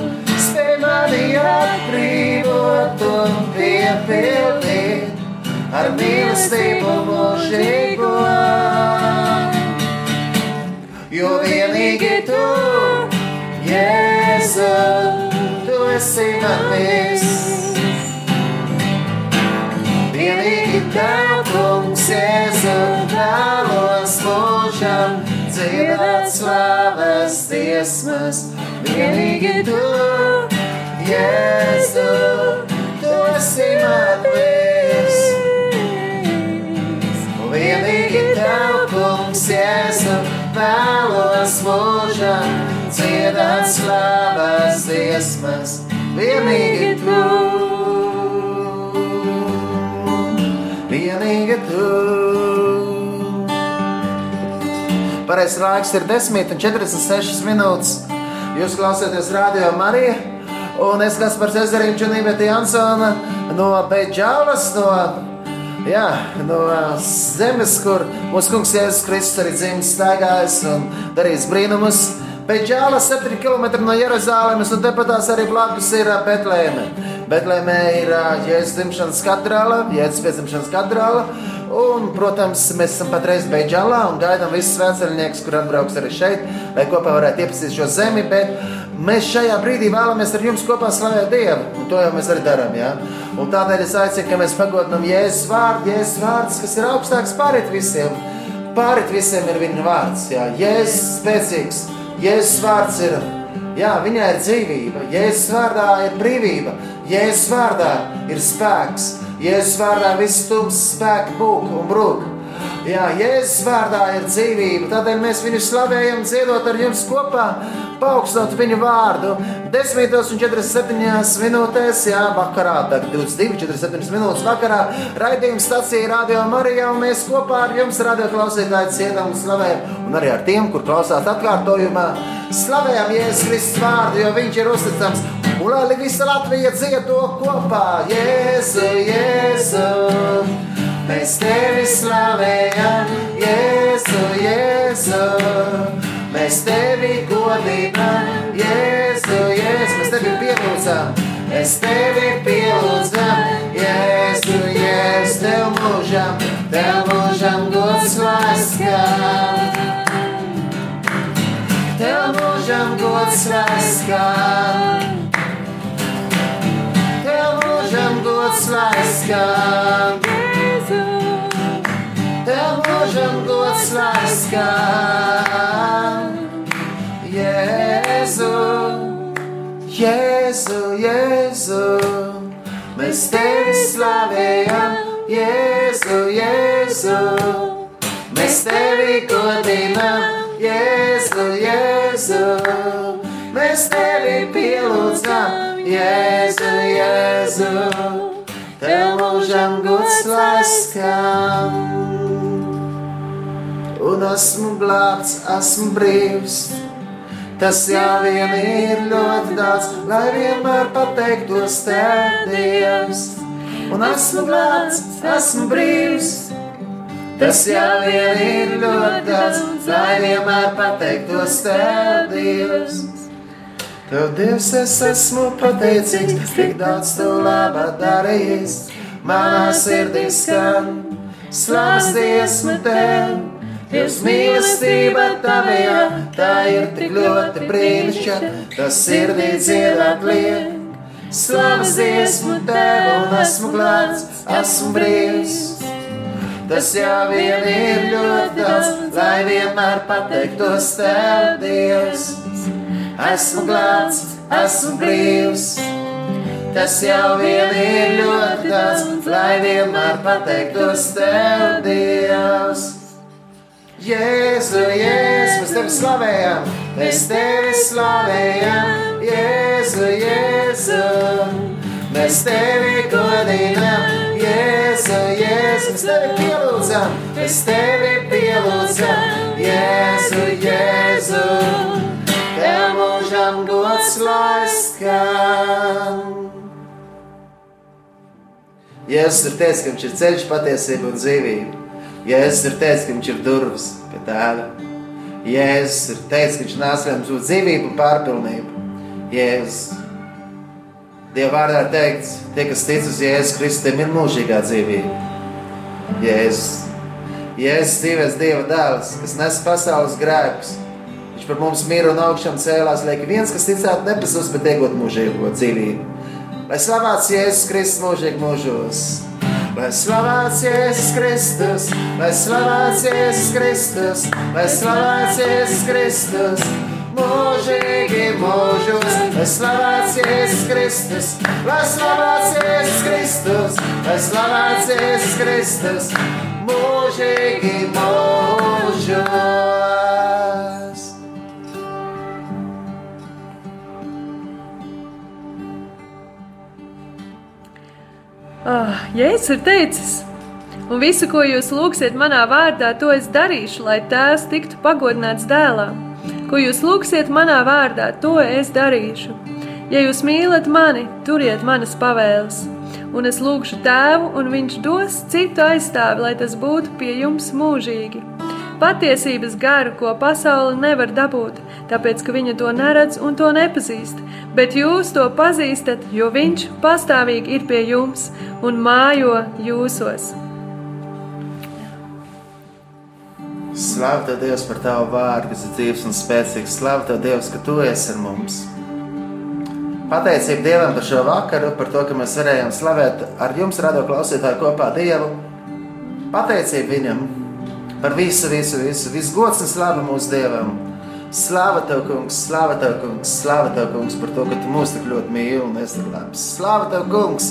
spēj mani atbrīvot un piepildīt ar mīlestību mūžīgo. Jo vienīgi tu, Jēzu, tu esi man viss. Vienīgi tev, kungs, Jēzu, vēlos mūžam dziedāt slavas dziesmas. Vienīgi tu, Jēzu, tu esi man viss. Kungs, Jēzu, vēlos mūžam dziedāt slavas dziesmas. Vienīgi tu, vienīgi tu. Pareizais laiks ir 10,46 minūtes. Jūs klausāties Radio Marija, un es esmu par Cezarīnu Čunībēti Jansona no Beidžālas, no, jā, no zemes, kur mūsu kungs Jēzus Kristus arī dzimis, staigājis un darījis brīnumus. Beidžāla 7 km no Jeruzalemes, un tepatās arī blakus ir Betlēme. Betlēmē ir Jēzus dzimšanas katedrāla, Jēzus piedzimšanas katedrāla. Un, protams, mēs esam patreiz Beidžālā un gaidām visus svētceļniekus, kur atbrauks arī šeit, lai kopā varētu iepazīt šo zemi. Bet mēs šajā brīdī vēlamies ar jums kopā slavēt Dievu, un to jau mēs arī darām. Ja? Un tādēļ es aicinu, ka mēs pagodinām Jēzus vārdu, Jēzus vārds, kas ir augstāks pārit visiem. Pārit visiem ir viņa vārds. Ja? Jēzus spēcīgs, Jēzus vārds ir. Jā, viņai ir dzīvība, Jēzus vārdā ir brīvība, Jēzus vārdā ir spēks. Jēzus vārdā viss tums spēki būk un brūk. Jā, Jēzus vārdā ir dzīvība, tādēļ mēs viņu slavējam, dziedot ar jums kopā, paaugstot viņu vārdu. 10,47 minūtēs, jā, vakarā, tagad 22,47 minūtes vakarā, raidījuma stācija Radio Marijā, un mēs kopā ar jums, radio klausītāji, ciedam un slavējam, un arī ar tiem, kur klausās atkārtojumā, slavējam Jēzus Kristus vārdu, jo viņš ir uzticams. Un lai visa Latvija dzied to kopā, Jēzu, Jēzu. Mēs tevi slavējam, Jēzu, Jēzu. Mēs tevi godinām, Jēzu, Jēzu. Mēs tevi pielūdzam, mēs tevi pielūdzam, Jēzu, Jēzu. Tev mūžam, tev mūžam gods laskām. Tev mūžam gods laskām. Tev mūžam gods laskām. Gods laskām. Jēzu, Jēzu, Jēzu, mēs tevi slavējam, Jēzu, Jēzu, mēs tevi godinām, Jēzu, Jēzu, mēs tevi pielūdzam, Jēzu, Jēzu, tev mūžam gods laskām. Un esmu glābts, esmu brīvs. Tas jau vien ir ļoti daudz, lai vienmēr pateiktos Dievs. Un esmu glābts, esmu brīvs. Tas jau vien ir ļoti daudz, lai vienmēr pateiktos Dievs. Tev, Dievs, es esmu pateicīgs, tik daudz tu labā darījis. Manā sirdī skan slavas dziesmu tev. Jūs mīlestība tavajā, tā ir tik ļoti brīnišķīga, tas sirdī dziedāt liek. Slavas dziesmu tev un esmu glābts, esmu brīvs. Tas jau vien ir ļoti daudz, lai vienmēr pateiktos tev, Dievs. Esmu glābts, esmu brīvs. Tas jau vien ir ļoti daudz, lai vienmēr pateiktos tev, Dievs. Jēzu, Jēzu, mēs tevi slavējam, mēs tevi slavējam, Jēzu, Jēzu, mēs tevi godinām, Jēzu, Jēzu, mēs tevi pielūdzam, mēs tevi pielūdzam, Jēzu, Jēzu, tev mūžam gods lai skan. Jēzus ir teicis, ka viņš ir ceļš, patiesība un dzīvība. Jēzus ir teicis, ka viņš ir durvis pie tēva. Jēzus ir teicis, ka viņš nāca, lai mums būtu dzīvība un pārpilnība. Jēzus. Dieva vārdā ir teikts, tie, kas tic uz Jēzus Kristu, tiem ir mūžīgā dzīvība. Jēzus. Jēzus dzīvēs Dieva dēls, kas nes pasaules grēkus. Viņš par mums mīra un augšām cēlās, lai viens, kas ticētu, nepazust, bet iegūt mūžīgo dzīvību. Lai slavēts Jēzus Kristus mūžīgi mūžos. Lai slavēts Jēzus Kristus, lai slavēts Jēzus Kristus, lai slavēts Jēzus Kristus, mūžīgi mūžos. Lai slavēts Jēzus Kristus, lai slavēts Jēzus Kristus, lai slavēts Jēzus Kristus, mūžīgi mūžos. Ah, Jēzus ir teicis, un visu, ko jūs lūgsiet manā vārdā, to es darīšu, lai tēvs tiktu pagodināts dēlā. Ko jūs lūgsiet manā vārdā, to es darīšu. Ja jūs mīlat mani, turiet manas pavēles, un es lūgšu tēvu, un viņš dos citu aizstāvi, lai tas būtu pie jums mūžīgi. Patiesības garu, ko pasaule nevar dabūt, tāpēc, ka viņa to neredz un to nepazīst, bet jūs to pazīstat, jo viņš pastāvīgi ir pie jums un mājo jūsos. Slavu tev, Dievs, par tavu vārdu, kas ir dzīves un spēcīgs. Slavu tev, Dievs, ka tu esi ar mums. Pateicība Dievam par šo vakaru, par to, ka mēs varējām slavēt ar jums, radio klausītāju, kopā Dievu. Pateicība Viņam par visu, visu, visu. Viss gods un slava mūsu Dievam. Slava tev, kungs, slava tev, kungs, slava tev, kungs, par to, ka tu mūs tik ļoti mīli un esi tik labs. Slava tev, kungs,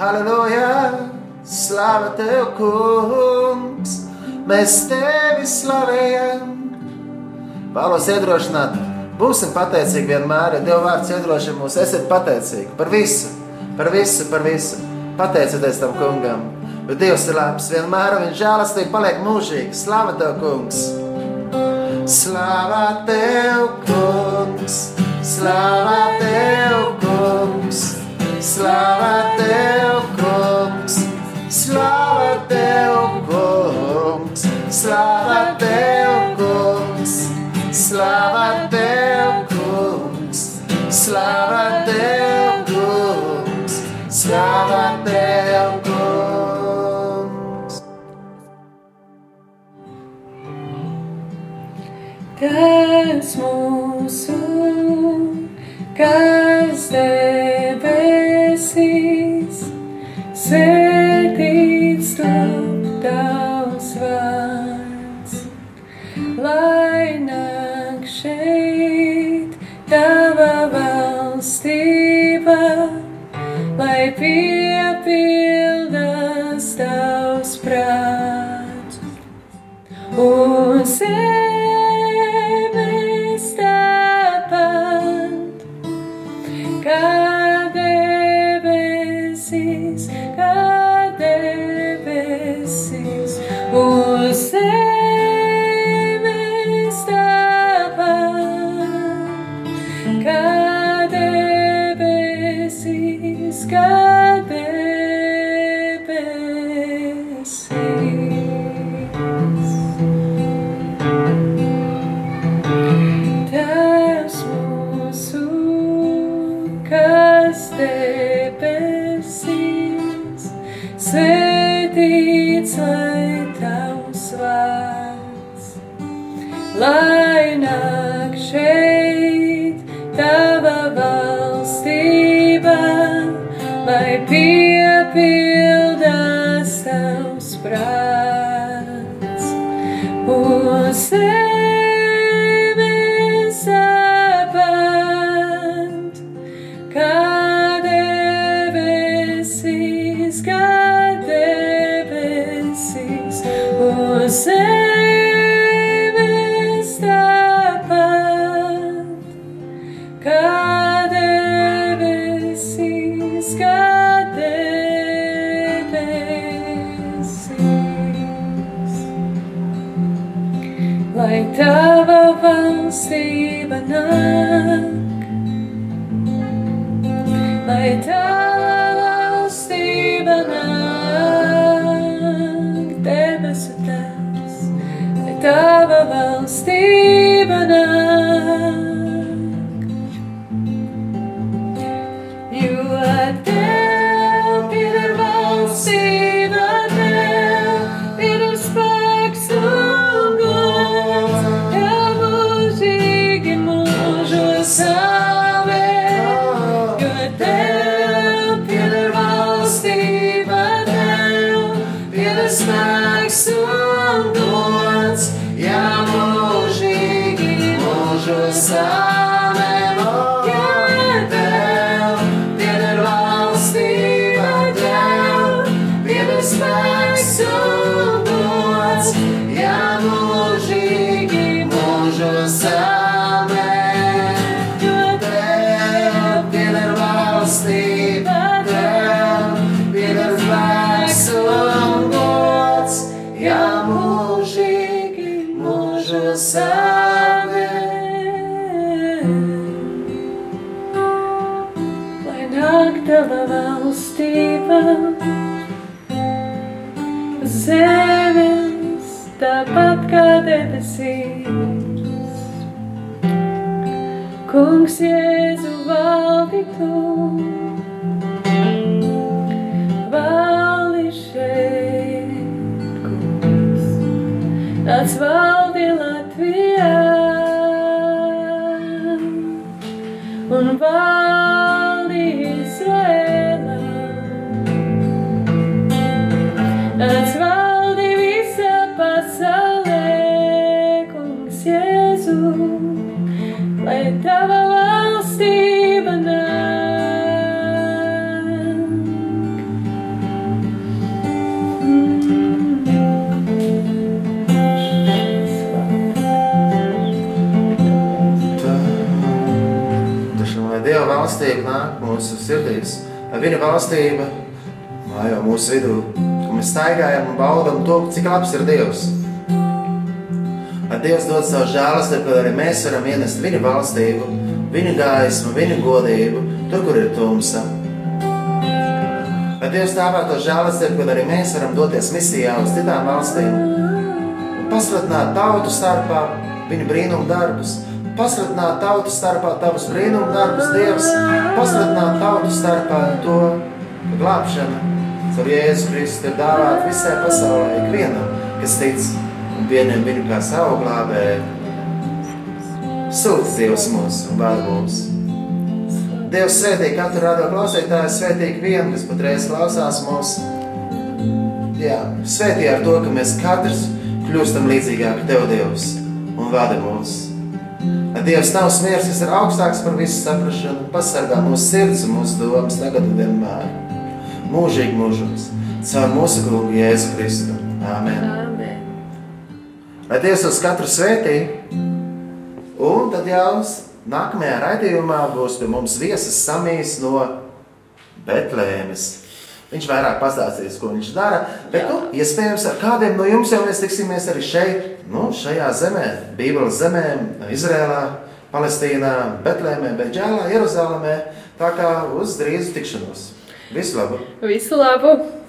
halleluja! Slava tev, kungs! Mēs tevi slavējam! Vēlos iedrošināt, būsim pateicīgi vienmēr, ja Dieva vārds iedrošina mūs. Esiet pateicīgi par visu, par visu, par visu. Pateicieties tam kungam, jo Dievs ir labs vienmēr, un viņš žēlastība paliek mūžīgi. Slava tev, kungs! Slava tev, kungs! Slava tev, kungs! Slava tev, kungs! Slava tev, kungs! Slava tev, kungs! Slava tev, kungs! Slava tev, kungs! Slava tev, kungs! Tēvs mūsu, kas debesīs, svētīts top tavs vārds, lai nāk šeit tava valstība, lai piepildas tavs prāts. Un zemes pieder spēks Kungs Jēzu valdi tu, valdi šeit, kungs, nāc valdi viņa valstība mājo mūsu vidū, un mēs staigājam un baudam to, cik labs ir Dievs. Lai Dievs dod savu žēlastību, kad arī mēs varam ienest viņa valstību, viņa gaismu, viņa godību, tur, kur ir tumsa. Lai Dievs dāvā to žēlastību, kad arī mēs varam doties misijā uz citām valstīm un paslatināt tautu starpā viņa brīnumu darbus, paslatināt tautu starpā tavus brīnumu darbus, Dievs, paslatināt tautu starpā to, ka glābšana caur Jēzu Kristu ir dāvāta visai pasaulē, ikvienam, kas tic un pieņem viņu kā savu glābēju. Sūdz Dievs mūs un vada mūs. Dievs svētī katru rado klausītāju, svētī vienu, kas patreiz klausās mūs. Jā, svētī ar to, ka mēs katrs kļūstam līdzīgāki Tev, Dievs, un vada mūs. Dievs tavs miers, kas ir augstāks par visu saprašanu, pasargā mūsu sirds mūsu domas tagad un vienmēr. Mūžīgi mūžos, caur mūsu kungu Jēzu Kristu. Āmen. Amen. Lai Dievs uz katru svētī, un tad jau nākamajā raidījumā būs pie mums viesis Samijs no Betlēmes. Viņš vairāk pastāstīs, ko viņš dara. Bet, nu, iespējams, ar kādiem no jums jau mēs tiksimies arī šeit, nu, šajā zemē, Bībeles zemē, Izrēlā, Palestīnā, Betlēmē, Beģēlā, Jeruzalemē. Tā kā uz drīzu tikšanos. Visu labu! Visu labu!